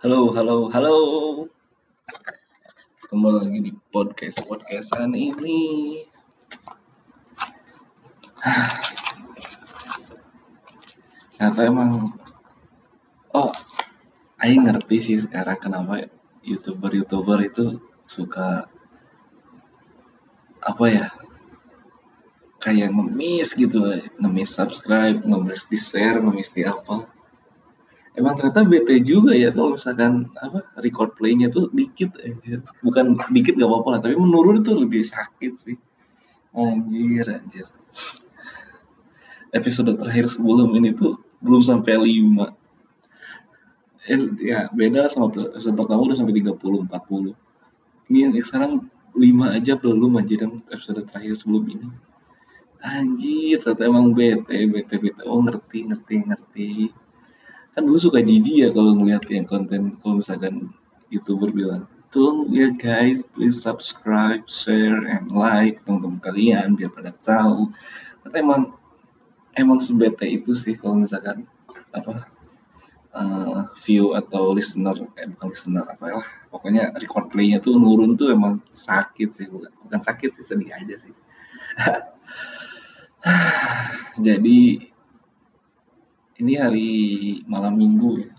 Halo, halo, halo. Kembali lagi di podcast podcastan ini. Ternyata emang, oh, Aing ngerti sih sekarang kenapa youtuber-youtuber itu suka apa ya kayak ngemis gitu ngemis subscribe ngemis di share ngemis di apa emang ternyata bete juga ya kalau misalkan apa record playnya tuh dikit aja bukan dikit gak apa-apa lah tapi menurun itu lebih sakit sih. Anjir anjir. Episode terakhir sebelum ini tuh belum sampai 5 eh, ya beda sama episode pertama udah sampai 30 40 ini yang sekarang 5 aja belum aja dan episode terakhir sebelum ini. Anjir ternyata emang bete bete bete. Oh ngerti ngerti ngerti kan dulu suka jijik ya kalau ngeliat yang konten kalau misalkan youtuber bilang tolong ya guys please subscribe share and like teman-teman kalian biar pada tahu. Tapi emang emang sebete itu sih kalau misalkan apa uh, view atau listener eh bukan listener apa ya pokoknya record playnya tuh nurun tuh emang sakit sih bukan bukan sakit sih sedih aja sih. Jadi ini hari malam minggu ya.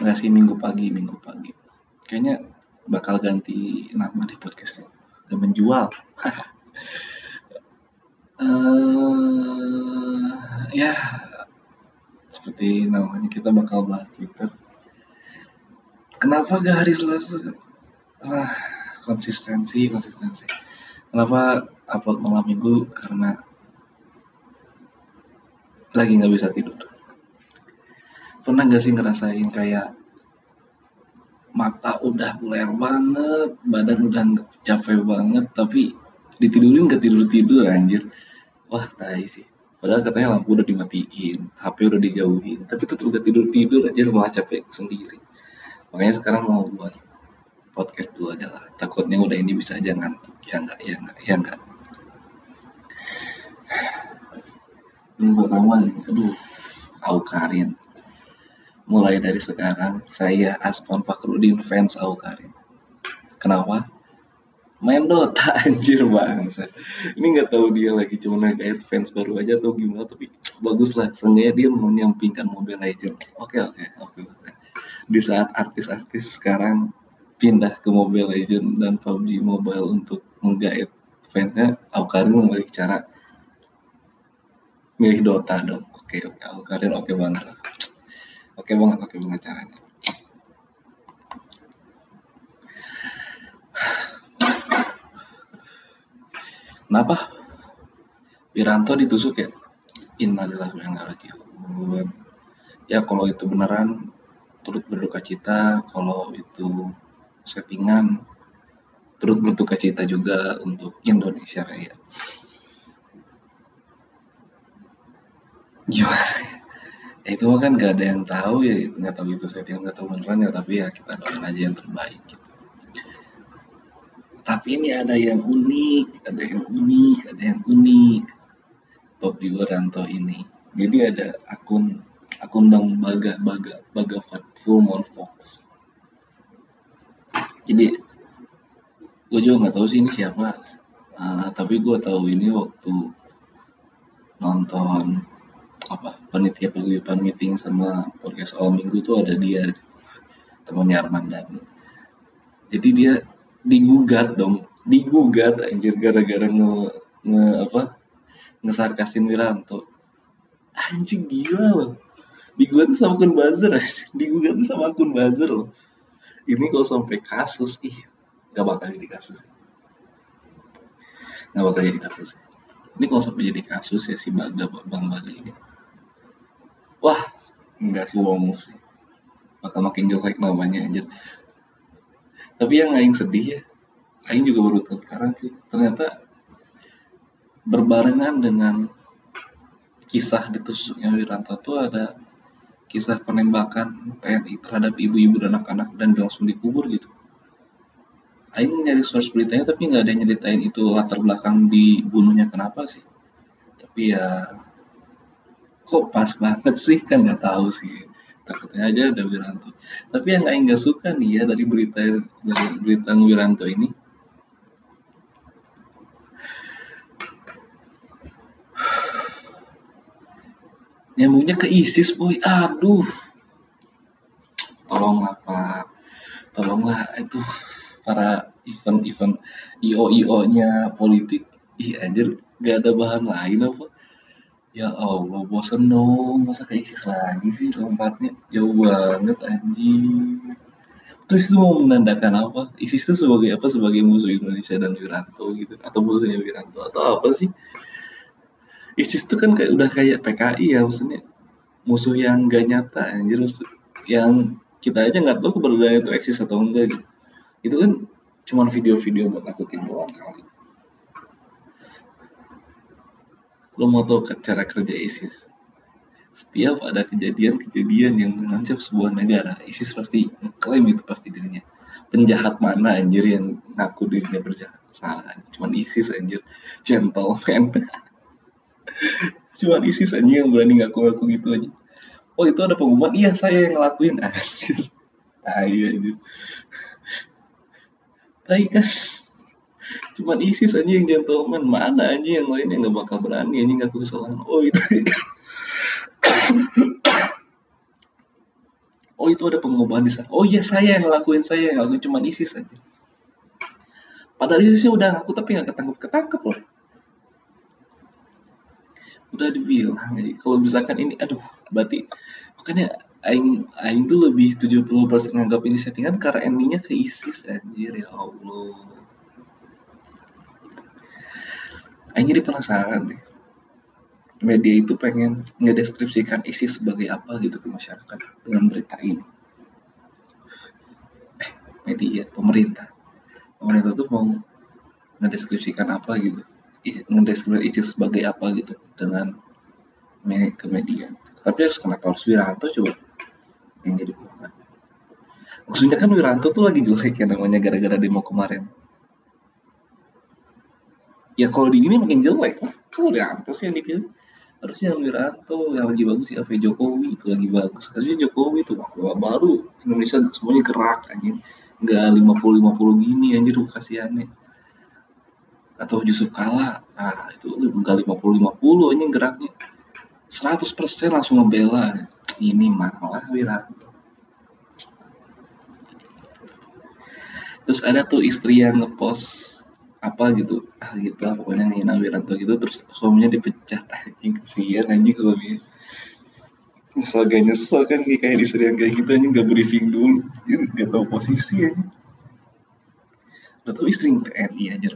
Enggak sih minggu pagi, minggu pagi. Kayaknya bakal ganti nama di podcastnya. Gak menjual. uh, ya, seperti namanya kita bakal bahas Twitter. Kenapa gak hari Selasa? Ah, konsistensi, konsistensi. Kenapa upload malam minggu karena lagi nggak bisa tidur. Pernah nggak sih ngerasain kayak mata udah buler banget, badan udah capek banget, tapi ditidurin nggak tidur tidur anjir. Wah tai sih. Padahal katanya lampu udah dimatiin, HP udah dijauhin, tapi tetap gak tidur tidur aja malah capek sendiri. Makanya sekarang mau buat podcast dulu aja lah. Takutnya udah ini bisa aja ngantuk. Ya enggak, ya enggak, ya enggak. Yang pertama aduh, Aukarin. Mulai dari sekarang, saya Aspon Fakrudin fans Aukarin. Kenapa? Main Dota anjir bangsa. Ini nggak tahu dia lagi cuma ngait fans baru aja atau gimana, tapi bagus lah. Seenggaknya dia menyampingkan Mobile Legend. Oke oke oke oke. Di saat artis-artis sekarang pindah ke Mobile Legend dan PUBG Mobile untuk menggait fansnya, Aukarin memilih cara milih Dota dong. Oke oke. Aku kalian oke banget oke banget oke banget caranya. Kenapa? Wiranto ditusuk ya? Innalillahi wa inna ya kalau itu beneran turut berduka cita. Kalau itu settingan turut berduka cita juga untuk Indonesia Raya Gimana ya? itu kan gak ada yang tahu ya nggak tahu itu saya nggak tahu beneran ya tapi ya kita doain aja yang terbaik gitu. tapi ini ada yang unik ada yang unik ada yang unik Bob Wiranto ini jadi ada akun akun Bang Baga Baga Baga Full Moon Fox jadi gue juga nggak tahu sih ini siapa uh, tapi gue tahu ini waktu nonton apa panitia paguyuban meeting sama podcast all minggu tuh ada dia temannya Armandani jadi dia digugat dong digugat anjir gara-gara nge, nge apa ngesarkasin Wiranto. Anjing gila loh. Digugat sama akun buzzer digugat sama akun buzzer loh. Ini kalau sampai kasus ih gak bakal jadi kasus. Gak bakal jadi kasus. Ini kalau sampai jadi kasus ya si Baga Bang Baga ini wah nggak wow sih bakal makin jelek namanya aja tapi yang Aing sedih ya Aing juga baru tahu sekarang sih ternyata berbarengan dengan kisah ditusuknya Wiranto tuh ada kisah penembakan TNI terhadap ibu-ibu dan anak-anak dan langsung dikubur gitu. Aing nyari source beritanya tapi nggak ada yang nyeritain itu latar belakang dibunuhnya kenapa sih. Tapi ya kok pas banget sih? Kan nggak tahu sih. Takutnya aja ada Wiranto. Tapi yang Aing nggak suka nih ya dari berita dari berita Wiranto ini. Nyambungnya ke ISIS boy. Aduh. Tolonglah pak. Tolonglah itu para event-event IO-IO nya politik. Ih anjir. Gak ada bahan lain apa ya Allah bosen dong masa ke ISIS lagi sih lompatnya? Jauh banget anjing. Terus itu mau menandakan apa? ISIS itu sebagai apa? Sebagai musuh Indonesia dan Wiranto gitu atau musuhnya Wiranto? Atau apa sih? ISIS itu kan kayak udah kayak PKI ya maksudnya. Musuh yang gak nyata anjir. Yang kita aja nggak tahu keberadaan itu eksis atau enggak gitu. Itu kan cuma video-video buat nakutin doang kali lo mau tahu cara kerja ISIS? Setiap ada kejadian-kejadian yang mengancam sebuah negara ISIS pasti klaim itu pasti dirinya. Penjahat mana anjir yang ngaku dirinya berjahat? Salah cuma ISIS anjir. Gentleman. Cuma ISIS aja yang berani ngaku-ngaku gitu aja oh itu ada pengumuman? Iya saya yang ngelakuin anjir. Ah iya anjir. Tapi kan cuma ISIS aja yang gentleman. Mana aja yang lain yang gak bakal berani aja ngaku kesalahan. Oh itu. Oh itu ada pengumuman di sana. Oh iya saya yang ngelakuin saya yang ngelakuin. Cuma ISIS aja padahal ISISnya udah ngaku tapi nggak ketangkep ketangkep loh. Udah dibilang kalau misalkan ini aduh berarti makanya aing aing tuh lebih 70% nganggap ini settingan karena endingnya ke ISIS anjir ya Allah aing jadi penasaran deh. Media itu pengen ngedeskripsikan ISIS sebagai apa gitu ke masyarakat dengan berita ini. Eh media pemerintah. Pemerintah tuh mau ngedeskripsikan apa gitu? Ngedeskripsi ISIS sebagai apa gitu dengan ke media? Tapi harus kenapa harus Wiranto coba yang jadi korban maksudnya kan Wiranto tuh lagi jelek ya namanya gara-gara demo kemarin ya kalau di gini makin jelek kan? Wiranto sih yang dipilih. Harusnya Wiranto yang lagi bagus ya Jokowi itu lagi bagus. Harusnya Jokowi itu baru. Indonesia semuanya gerak aja nggak 50-50 gini anjir kasihannya. Atau Yusuf Kala nah itu enggak 50-50 ini geraknya. 100% langsung ngebela ini malah Wiranto terus ada tuh istri yang ngepost apa gitu. Ah gitu lah pokoknya ngina Wiranto gitu. Terus suaminya dipecat anjing kesian anjing suaminya. Nyesel gak nyesel kan kayak istri yang kayak gitu anjing gak briefing dulu. Gak tau posisi aja udah tau istri TNI aja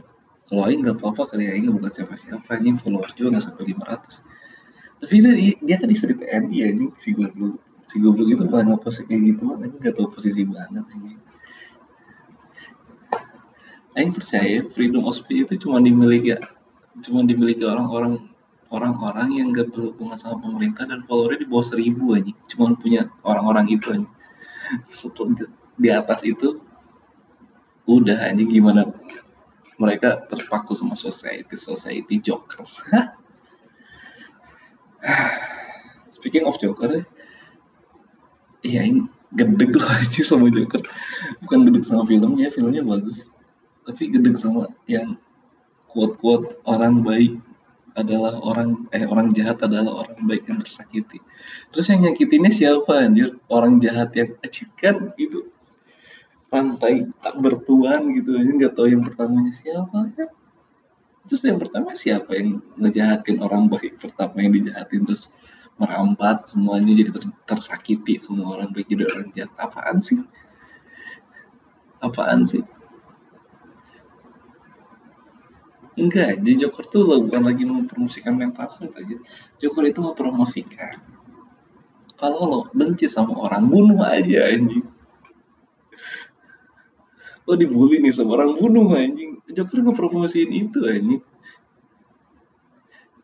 kalau Aing nggak apa-apa kali Aing bukan siapa-siapa anjing. Follower juga nggak sampai 500 tapi dia, dia kan istri TNI anjing si goblok. Si goblok itu malah ngepost kayak gitu anjing. Nggak tahu posisi mana anjing Aing percaya freedom of speech itu cuma dimiliki cuma dimiliki orang-orang orang-orang yang gak berhubungan sama pemerintah dan followernya di bawah seribu aja. Cuma punya orang-orang itu aja. Setelah di atas itu udah aja gimana mereka terpaku sama society society joker. Speaking of joker ya ini gedeg loh aja sama joker. Bukan gedeg sama filmnya filmnya bagus tapi gedeg sama yang quote-quote orang baik adalah orang eh orang jahat adalah orang baik yang tersakiti. Terus yang nyakitinnya siapa anjir? Orang jahat yang acikan itu pantai tak bertuan gitu aja nggak tahu yang pertamanya siapa ya terus yang pertama siapa yang ngejahatin orang baik pertama yang dijahatin? Terus merambat semuanya jadi ter tersakiti semua orang baik jadi orang jahat. Apaan sih? Apaan sih enggak jadi Joker tuh lo bukan lagi mempromosikan mental health aja. Joker itu mempromosikan kalau lo benci sama orang bunuh aja anjing. Lo dibully nih sama orang bunuh anjing. Joker ngepromosiin itu anjing.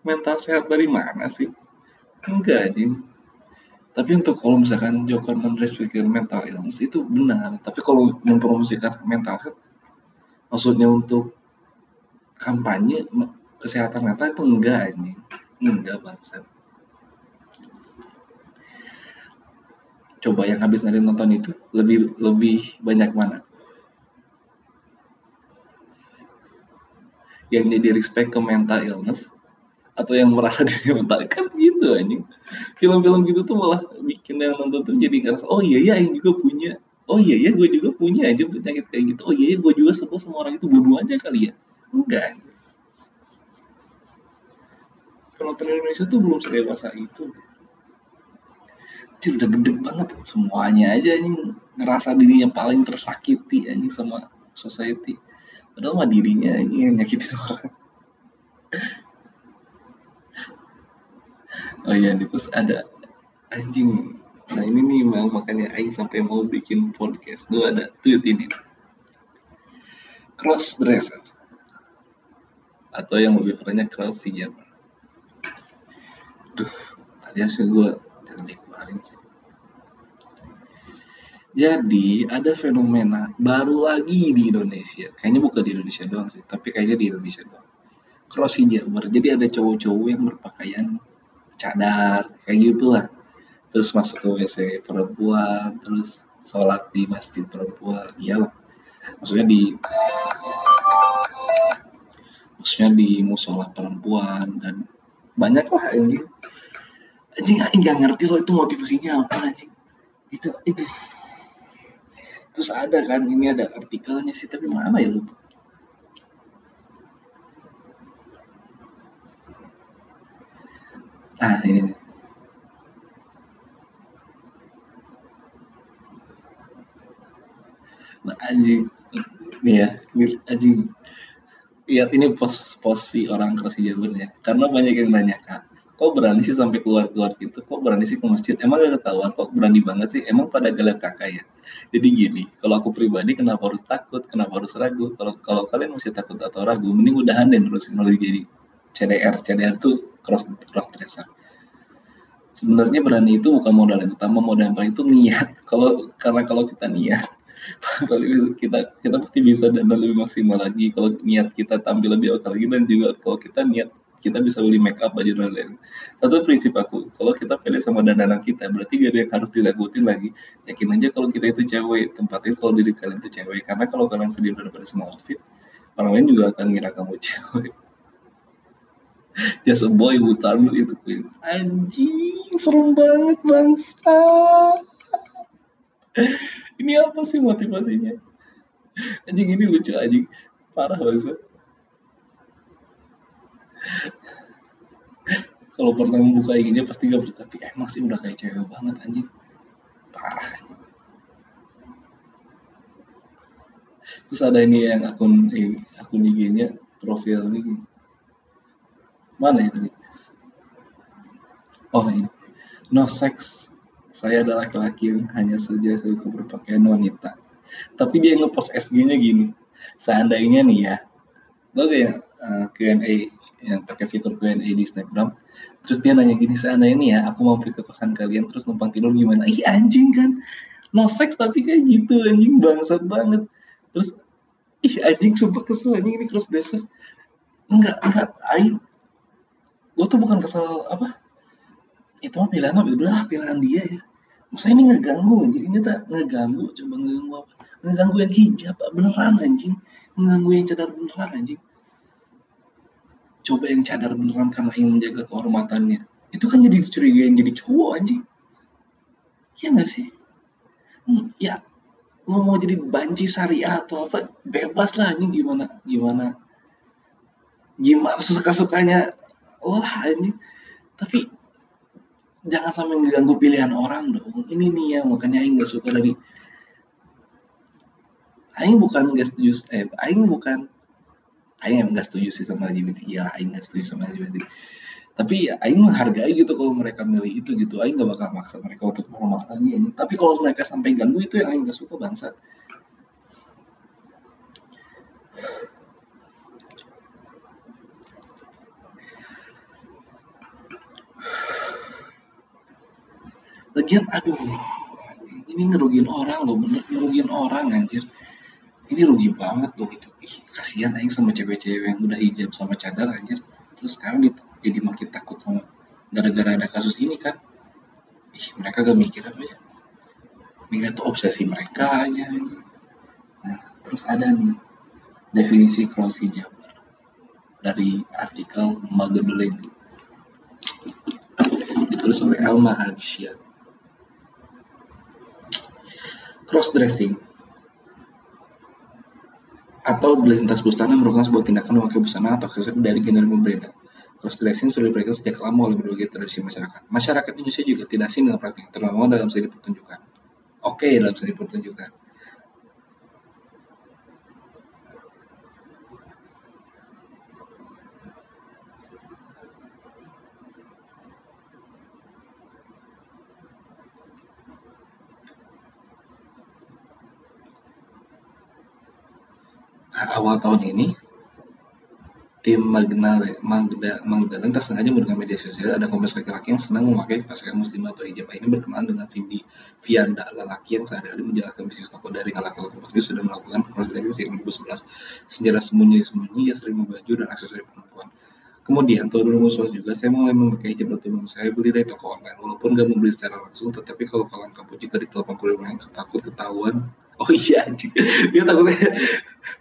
Mental sehat dari mana sih? Enggak anjing. Tapi untuk kalau misalkan Joker menrespekkan mental illness itu benar. Tapi kalau mempromosikan mental health maksudnya untuk kampanye kesehatan mental itu enggak anjing enggak bangsa coba yang habis nanti nonton itu lebih lebih banyak mana? Yang jadi respect ke mental illness atau yang merasa diri mental kan gitu anjing. Film-film gitu tuh malah bikin yang nonton tuh jadi ngerasa oh iya ya yang juga punya. Oh iya ya gue juga punya aja penyakit kayak gitu. Oh iya ya gue juga sebel sama orang itu. Bunuh aja kali ya enggak. Penonton Indonesia tuh belum sedewasa itu. Cil udah gede banget semuanya aja ini ngerasa dirinya paling tersakiti anjing sama society. Padahal mah dirinya ini yang nyakitin orang. Oh iya terus ada anjing. Nah ini nih makanya Aing sampai mau bikin podcast. Tuh ada tweet ini. Cross dresser atau yang lebih kerennya cross hijab duh tadi harusnya gue jangan dikeluarin sih jadi ada fenomena baru lagi di Indonesia. Kayaknya bukan di Indonesia doang sih, tapi kayaknya di Indonesia doang. Cross hijab. Jadi ada cowok-cowok yang berpakaian cadar, kayak gitu lah. Terus masuk ke WC perempuan, terus sholat di masjid perempuan. Iya lah. Maksudnya di maksudnya di musola perempuan dan banyak lah anjing. Anjing anjing nggak ngerti loh itu motivasinya apa anjing. Itu itu. Terus ada kan ini ada artikelnya sih tapi mana ya lupa. Ah ini. Nah anjing. Nih ya anjing lihat ini pos pos si orang kelas ya. Karena banyak yang nanya kak kok berani sih sampai keluar keluar gitu? Kok berani sih ke masjid? Emang gak ketahuan? Kok berani banget sih? Emang pada gak kakak ya? Jadi gini kalau aku pribadi kenapa harus takut? Kenapa harus ragu? Kalau kalau kalian masih takut atau ragu mending udahan deh terusin lagi jadi CDR CDR tuh cross cross dresser sebenarnya berani itu bukan modal yang utama modal yang paling itu niat. Kalau karena kalau kita niat kita kita pasti bisa dan lebih maksimal lagi. Kalau niat kita tampil lebih oke lagi dan juga kalau kita niat kita bisa beli make up baju dan lain satu prinsip aku kalau kita pilih sama dandanan kita berarti gak ada yang harus dilakuin lagi. Yakin aja kalau kita itu cewek tempatin kalau diri kalian itu cewek. Karena kalau kalian sendiri udah pada semua outfit orang lain juga akan ngira kamu cewek. Just a boy who taruh itu queen. Anjing serem banget bangsa ini apa sih motivasinya? Anjing ini lucu anjing. Parah bangsa kalau pertama buka IG-nya pasti gak berarti emang sih udah kayak cewek banget anjing. Parah terus ada ini yang akun ini akun IG-nya profil ini. Mana itu? Oh ini. No sex saya adalah laki-laki yang hanya saja suka berpakaian wanita. Tapi dia ngepost SG-nya gini seandainya nih ya lo kayak uh, Q&A yang pakai fitur Q&A di Snapgram terus dia nanya gini sana ini ya aku mau pergi ke kosan kalian terus numpang tidur gimana? Ih anjing kan? No sex tapi kayak gitu anjing bangsat banget. Terus ih anjing sumpah kesel anjing ini cross dresser. Enggak enggak aing gue tuh bukan kesel apa? Itu mah pilihan udah pilihan dia ya Maksudnya ini ngeganggu anjing. Ini tak ngeganggu coba ngeganggu apa? Ngeganggu yang hijab beneran anjing. Ngeganggu yang cadar beneran anjing. Coba yang cadar beneran karena ingin menjaga kehormatannya. Itu kan jadi yang jadi cowok anjing. Ya nggak sih? Hmm, ya. Lo mau jadi banci syariah atau apa bebas lah anjing. Gimana gimana? Gimana suka sukanya wah anjing. Tapi jangan sampai mengganggu pilihan orang dong. Ini nih yang makanya Aing gak suka dari Aing bukan gak setuju eh Aing bukan Aing emang gak setuju sih sama LGBT iya Aing gak setuju sama LGBT tapi ya, Aing menghargai gitu kalau mereka milih itu gitu. Aing gak bakal maksa mereka untuk normal lagi tapi kalau mereka sampai ganggu itu yang Aing gak suka bangsa Lagian aduh ini ngerugiin orang loh bener ngerugiin orang anjir. Ini rugi banget loh gitu ih kasihan aing sama cewek-cewek yang udah hijab sama cadar anjir. Terus sekarang jadi makin takut sama gara-gara ada kasus ini kan. Ih mereka gak mikir apa ya? Mira itu obsesi mereka aja nah terus ada nih definisi cross hijab dari artikel Magdalene ditulis oleh Elma Hadsyah cross dressing atau lintas busana merupakan sebuah tindakan memakai busana atau aksesoris dari gender berbeda. Cross dressing sudah diberikan sejak lama oleh berbagai tradisi masyarakat. Masyarakat Indonesia juga tidak asing dengan praktik terutama dalam seni pertunjukan. Oke, okay, dalam seni pertunjukan. Awal tahun ini tim Magdalena Magda, Magdalena tersengaja menggunakan media sosial. Ada komunitas laki-laki yang senang memakai pakaian muslim atau hijab. Ini berkenalan dengan Vindi Vianda lelaki yang sehari-hari menjalankan bisnis toko daring ala kalau ini sudah melakukan proses sejak 2011 sejarah sembunyi-sembunyi ya sering baju dan aksesori perempuan Kemudian tahun 2011 juga saya mulai memakai hijab bertemu saya beli dari toko online. Walaupun gak membeli secara langsung tetapi kalau kalian kamu jika di telepon kuliah yang takut ketahuan oh iya dia takutnya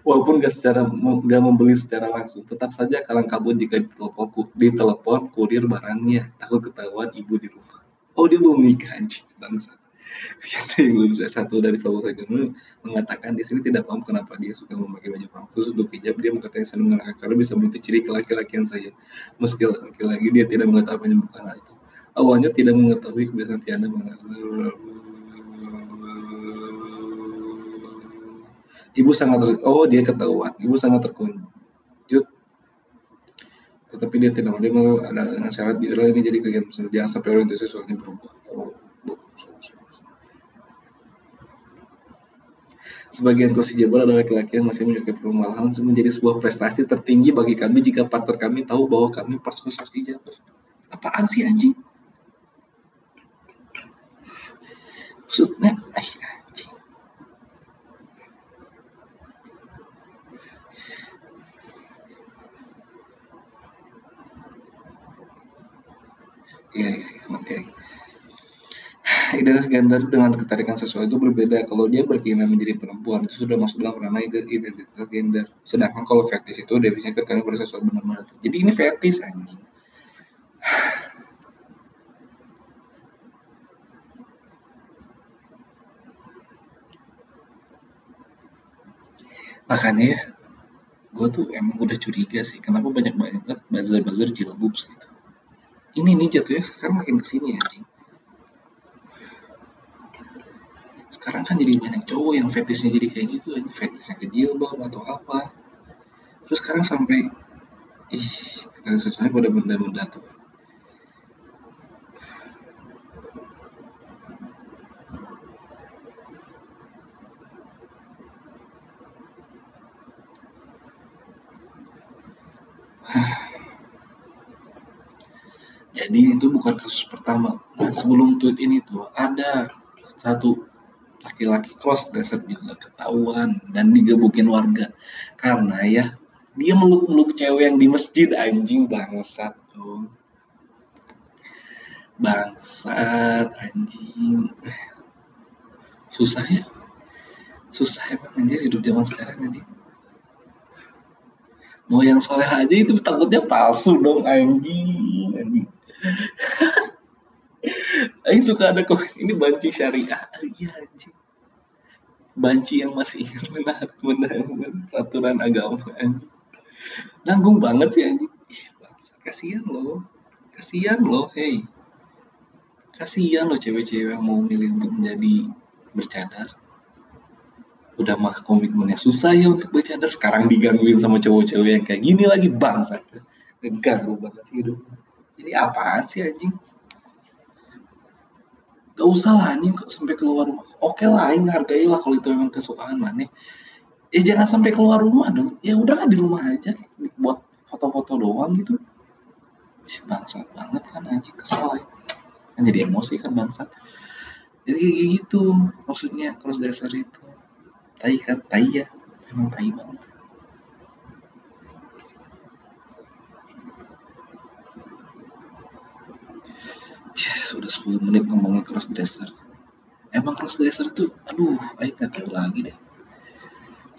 walaupun gak secara gak membeli secara langsung tetap saja kalian kabut jika di telepon di telepon kurir barangnya. Takut ketahuan ibu di rumah. Oh dia belum nikah anjing bangsa yang belum saya satu dari favorit itu mengatakan di sini tidak paham kenapa dia suka memakai baju pang khusus untuk hijab. Dia mengatakan saya mengenakan karena bisa bentuk ciri laki-lakian saya. Meski laki-laki dia tidak mengetahui menyebutkan hal itu. Awalnya tidak mengetahui kebiasaan Tiana ibu sangat ter... oh dia ketahuan ibu sangat terkejut tetapi dia tidak mau ada dengan syarat di ini jadi kegiatan jangan sampai orientasi soalnya berubah oh. Sebagian kursi jabal adalah laki-laki yang masih menyukai permasalahan menjadi sebuah prestasi tertinggi bagi kami jika partner kami tahu bahwa kami pasukan kursi jabal. Apaan sih anjing? Maksudnya, ay, Iya, iya, oke. Identitas gender dengan ketarikan sesuatu itu berbeda. Kalau dia berkeinginan menjadi perempuan itu sudah masuk dalam ranah identitas gender. Sedangkan kalau fetis itu definisinya ketarikan pada sesuatu benar-benar. Jadi ini fetis anjing. Makanya ya, gue tuh emang udah curiga sih, kenapa banyak banget bazar-bazar jilbabs gitu. Ini nih jatuhnya sekarang makin ke sini ya, sekarang kan jadi banyak cowok yang fetisnya jadi kayak gitu aja fetisnya ke jilbab atau apa. Terus sekarang sampai ih sesuai pada benda-benda tuh Jadi itu bukan kasus pertama. Nah sebelum tweet ini tuh ada satu laki-laki cross dresser juga ketahuan dan digebukin warga. Karena ya dia meluk-meluk cewek yang di masjid anjing bangsat tuh. Bangsat anjing. Susah ya? Susah emang anjir hidup zaman sekarang anjing. Mau yang soleh aja itu takutnya palsu dong anjing Aing suka ada kok ini banci syariah. Iya anjing. Banci yang masih ingin menahan menahan peraturan agama anjing. Nanggung banget sih anjing. Kasihan loh. Kasihan loh, hey. Kasihan loh cewek-cewek yang mau milih untuk menjadi bercadar. Udah mah komitmennya susah ya untuk bercadar. Sekarang digangguin sama cowok-cewek yang kayak gini lagi bangsa. Ngeganggu banget hidup. Jadi apaan sih anjing? gak usah lah ini sampai keluar rumah. Oke lah ini hargai lah kalau itu memang kesukaan mana ya jangan sampai keluar rumah dong. Ya udah kan di rumah aja. Buat foto-foto doang gitu. Bangsa banget kan aja kesal ya. kan jadi emosi kan bangsa jadi kayak gitu maksudnya cross dasar itu. Tai kan tai ya. Memang tai banget sudah 10 menit ngomongin cross dresser. Emang cross dresser tuh aduh ayo nggak tahu lagi deh.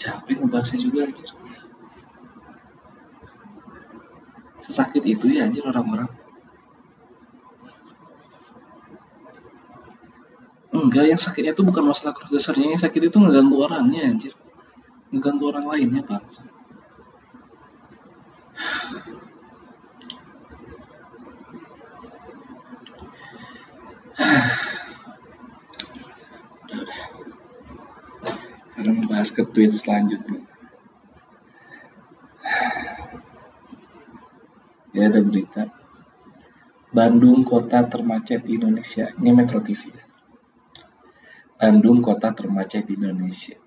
Capek ngebahasnya juga aja sesakit itu ya anjir orang-orang. Enggak yang sakitnya itu bukan masalah cross dressernya yang sakit itu ngeganggu orangnya anjir. Ngeganggu orang lainnya bangsa sekarang bahas ke tweet selanjutnya? Ya ada berita. Bandung kota termacet di Indonesia. Ini Metro TV Bandung kota termacet di Indonesia.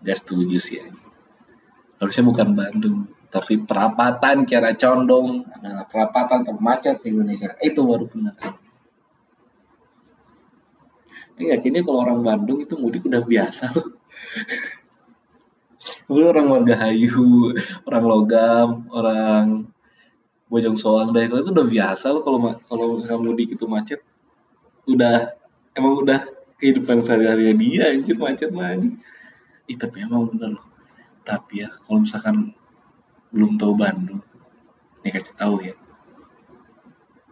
Gak setuju sih ya. harusnya bukan Bandung tapi perapatan kira condong. Adalah perapatan termacet di Indonesia. Itu baru benar Iya, kini kalau orang Bandung itu mudik udah biasa loh. Orang Margahayu, orang Logam, orang Bojong Soang, itu udah biasa loh kalau kalau mudik itu macet. Udah emang udah kehidupan sehari-hari dia anjir macet mah anjir. Ih, tapi emang bener loh. Tapi ya kalau misalkan belum tahu Bandung, nih kasih tahu ya.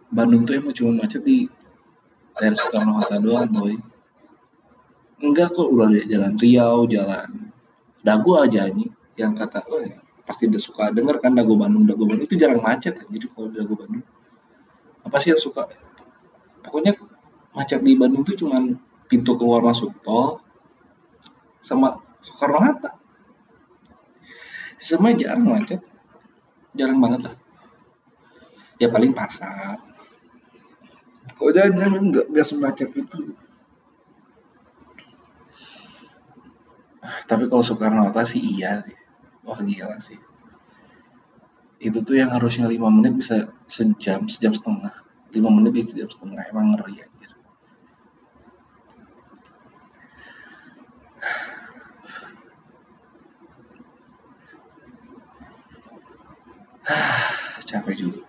Bandung tuh emang cuma macet di daerah Soekarno Hatta doang, boy enggak kok udah jalan Riau jalan Dago aja nih yang kata oh ya, pasti udah suka. Denger kan Dago Bandung Dago Bandung. Itu jarang macet ya. jadi kalau Dago Bandung apa sih yang suka? Pokoknya macet di Bandung itu cuman pintu keluar masuk tol sama Soekarno Hatta. Semua jarang macet jarang banget lah. Ya paling pasar. Kok jangan nggak nggak semacet itu Tapi kalau Soekarno Hatta sih iya Wah gila sih. Itu tuh yang harusnya lima menit bisa sejam, sejam setengah. lima menit di sejam setengah, emang ngeri aja. Capek juga.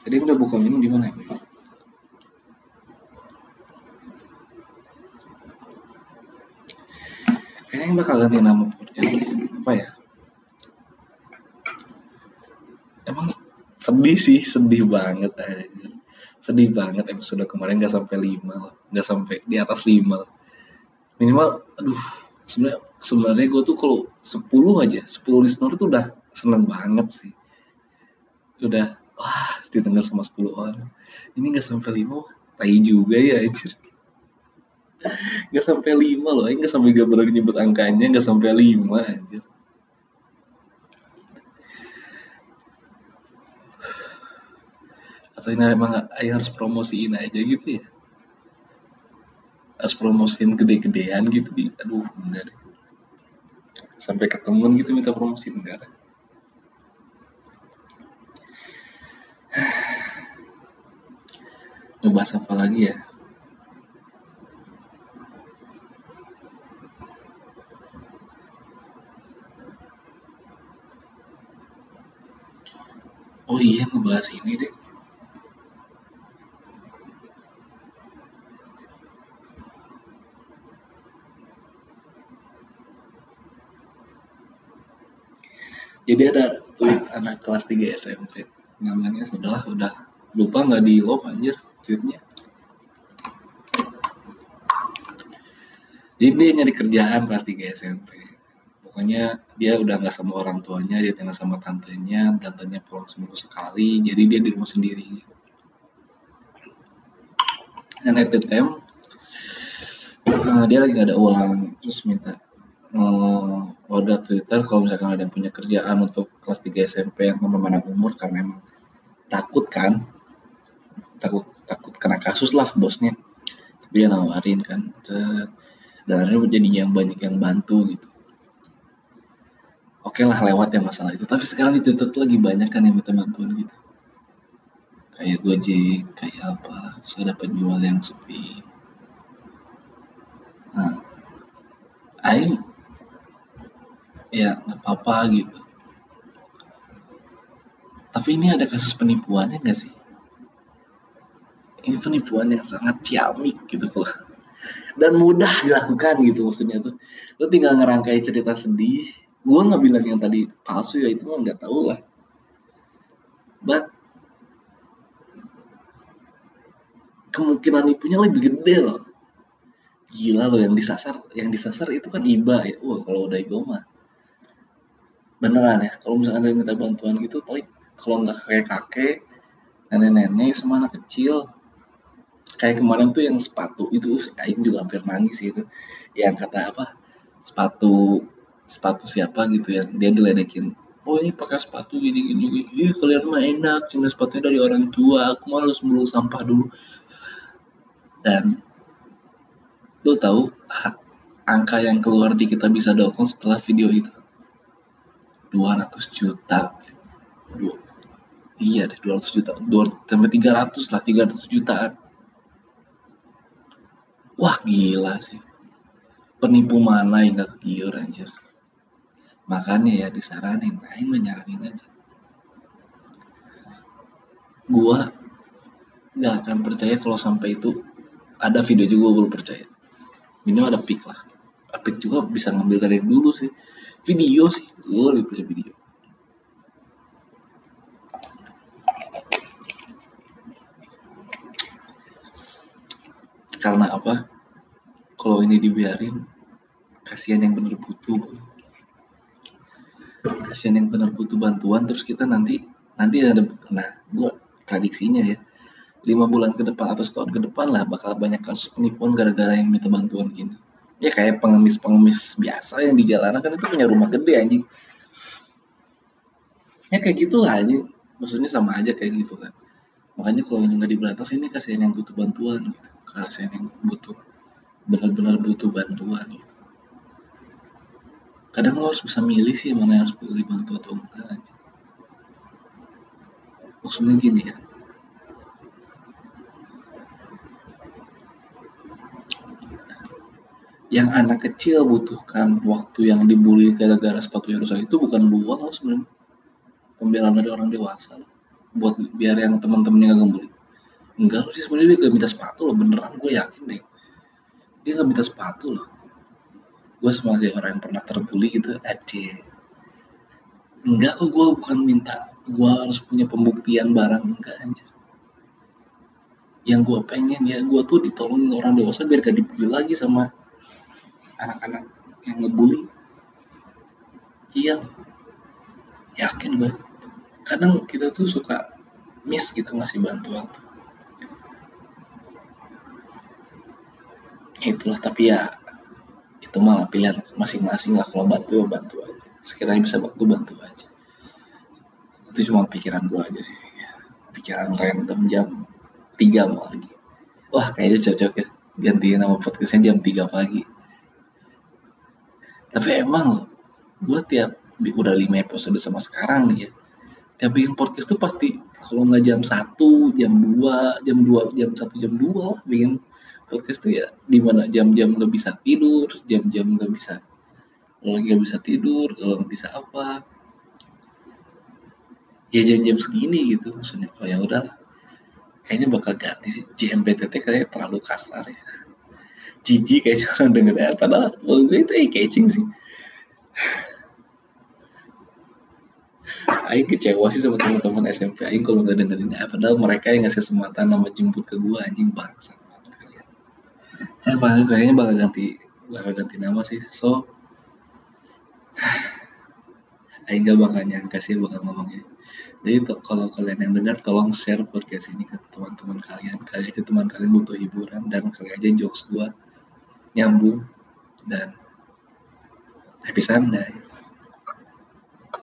Tadi udah buka minum di mana ya? Bakal ganti nama podcast apa ya? Emang sedih sih sedih banget aja sedih banget episode kemarin gak sampai lima gak sampai di atas lima minimal aduh sebenarnya sebenarnya gue tuh kalau sepuluh aja sepuluh listener tuh udah seneng banget sih. Udah wah didengar sama sepuluh orang. Ini gak sampai lima tai juga ya anjir Gak sampai lima loh, gak sampai gak berani nyebut angkanya, gak sampai lima aja. Atau ini emang Aing harus promosiin aja gitu ya? Harus promosiin gede-gedean gitu di, aduh enggak deh. Sampai ketemu gitu minta promosi enggak deh. Ngebahas apa lagi ya? Oh iya ngebahas ini deh. Jadi ada tweet anak kelas 3 SMP namanya udahlah udah lupa nggak di love anjir tweetnya. Jadi dia nyari kerjaan kelas 3 SMP pokoknya dia udah nggak sama orang tuanya dia tinggal sama tantenya tantenya pulang seminggu sekali jadi dia di rumah sendiri. Dan at the time uh, dia lagi gak ada uang terus minta uh, order Twitter kalau misalkan ada yang punya kerjaan untuk kelas 3 SMP yang mana umur karena emang takut kan takut takut kena kasus lah bosnya. Dia nawarin kan dan akhirnya jadinya yang banyak yang bantu gitu oke okay lah lewat ya masalah itu. Tapi sekarang di Twitter tuh lagi banyak kan yang minta bantuan gitu. Kayak Gojek kayak apa. Terus ada penjual yang sepi. Nah Aing ya nggak apa-apa gitu. Tapi ini ada kasus penipuannya nggak sih? Ini penipuan yang sangat ciamik gitu loh dan mudah dilakukan gitu maksudnya tuh. Lo tinggal ngerangkai cerita sedih gue nggak bilang yang tadi palsu ya itu mah nggak tahu lah. But kemungkinan nipunya lebih gede loh. Gila loh yang disasar yang disasar itu kan iba ya. Wah kalau udah iba mah. Beneran ya kalau misalkan ada yang minta bantuan gitu paling kalau nggak kayak kakek nenek-nenek sama anak kecil. Kayak kemarin tuh yang sepatu itu Aing juga hampir nangis sih itu yang kata apa? Sepatu sepatu siapa gitu ya? Dia diledekin oh ini pakai sepatu gini gini gini Ih, kalian mah enak cuma sepatunya dari orang tua. Aku mah harus mulung sampah dulu. Dan lu tahu angka yang keluar di kita bisa dokon setelah video itu? 200 juta. Dua, iya deh 200 juta. 200 sampai 300 lah 300 jutaan. Wah gila sih. Penipu mana yang gak kegiur anjir makanya ya disaranin. Aing menyaranin aja. Gua nggak akan percaya kalau sampai itu ada video juga gue belum percaya. Ini ada pick lah. Pick juga bisa ngambil dari yang dulu sih. Video sih. Gue lebih percaya video. Karena apa? Kalau ini dibiarin kasihan yang bener butuh kasihan yang bener butuh bantuan terus kita nanti nanti ada nah gue prediksinya ya lima bulan ke depan atau setahun ke depan lah bakal banyak kasus penipuan gara-gara yang minta bantuan gini. Ya kayak pengemis-pengemis biasa yang di jalanan kan itu punya rumah gede anjing. Ya kayak gitu lah anjing. Maksudnya sama aja kayak gitu kan. Makanya kalau ini nggak diberantas ini kasihan yang butuh bantuan gitu. Kasihan yang butuh benar-benar butuh bantuan gitu kadang lo harus bisa milih sih mana yang harus dibantu atau enggak aja maksudnya gini ya. Yang anak kecil butuhkan waktu yang dibully gara-gara sepatunya rusak itu bukan buang loh sebenarnya. Pembelaan dari orang dewasa buat biar yang teman-temannya gak ngebully enggak sih sebenarnya dia gak minta sepatu loh beneran gue yakin deh. Dia gak minta sepatu loh gue sebagai orang yang pernah terbully gitu aja enggak kok gue bukan minta gue harus punya pembuktian barang enggak anjir. Yang gue pengen ya gue tuh ditolongin orang dewasa biar gak dibully lagi sama anak-anak yang ngebully. Iya. Yakin gue kadang kita tuh suka miss gitu ngasih bantuan tuh itulah tapi ya itu mah pilihan masing-masing lah. Kalau bantu ya bantu aja. Sekiranya bisa bantu bantu aja. Itu cuma pikiran gue aja sih. Pikiran random jam 3 mau lagi wah kayaknya cocok ya. Gantiin nama podcastnya jam 3 pagi. Tapi emang gue tiap udah lima episode sama sekarang nih ya. Tiap bikin podcast tuh pasti kalau nggak jam satu jam dua jam dua jam satu jam dua bikin podcast tuh ya di mana jam-jam nggak bisa tidur jam-jam nggak bisa lagi nggak bisa tidur kalau nggak bisa apa. Ya jam-jam segini gitu maksudnya. Oh ya udah kayaknya bakal ganti sih. JMPTT kayaknya terlalu kasar ya. Jijik kayak orang denger ya. Padahal menurut gue itu eh catching sih. Aing kecewa sih sama teman-teman SMP Aing kalau nggak dengerin ya. Padahal mereka yang ngasih kesempatan nama jemput ke gue anjing bangsa ya bakal kayaknya bakal ganti bakal ganti nama sih. So Aing gak bakal nyangka sih bakal ngomongnya jadi kalau kalian yang dengar tolong share podcast ini ke teman-teman kalian. Kali aja teman kalian butuh hiburan dan kali aja jokes gue nyambung dan happy Sunday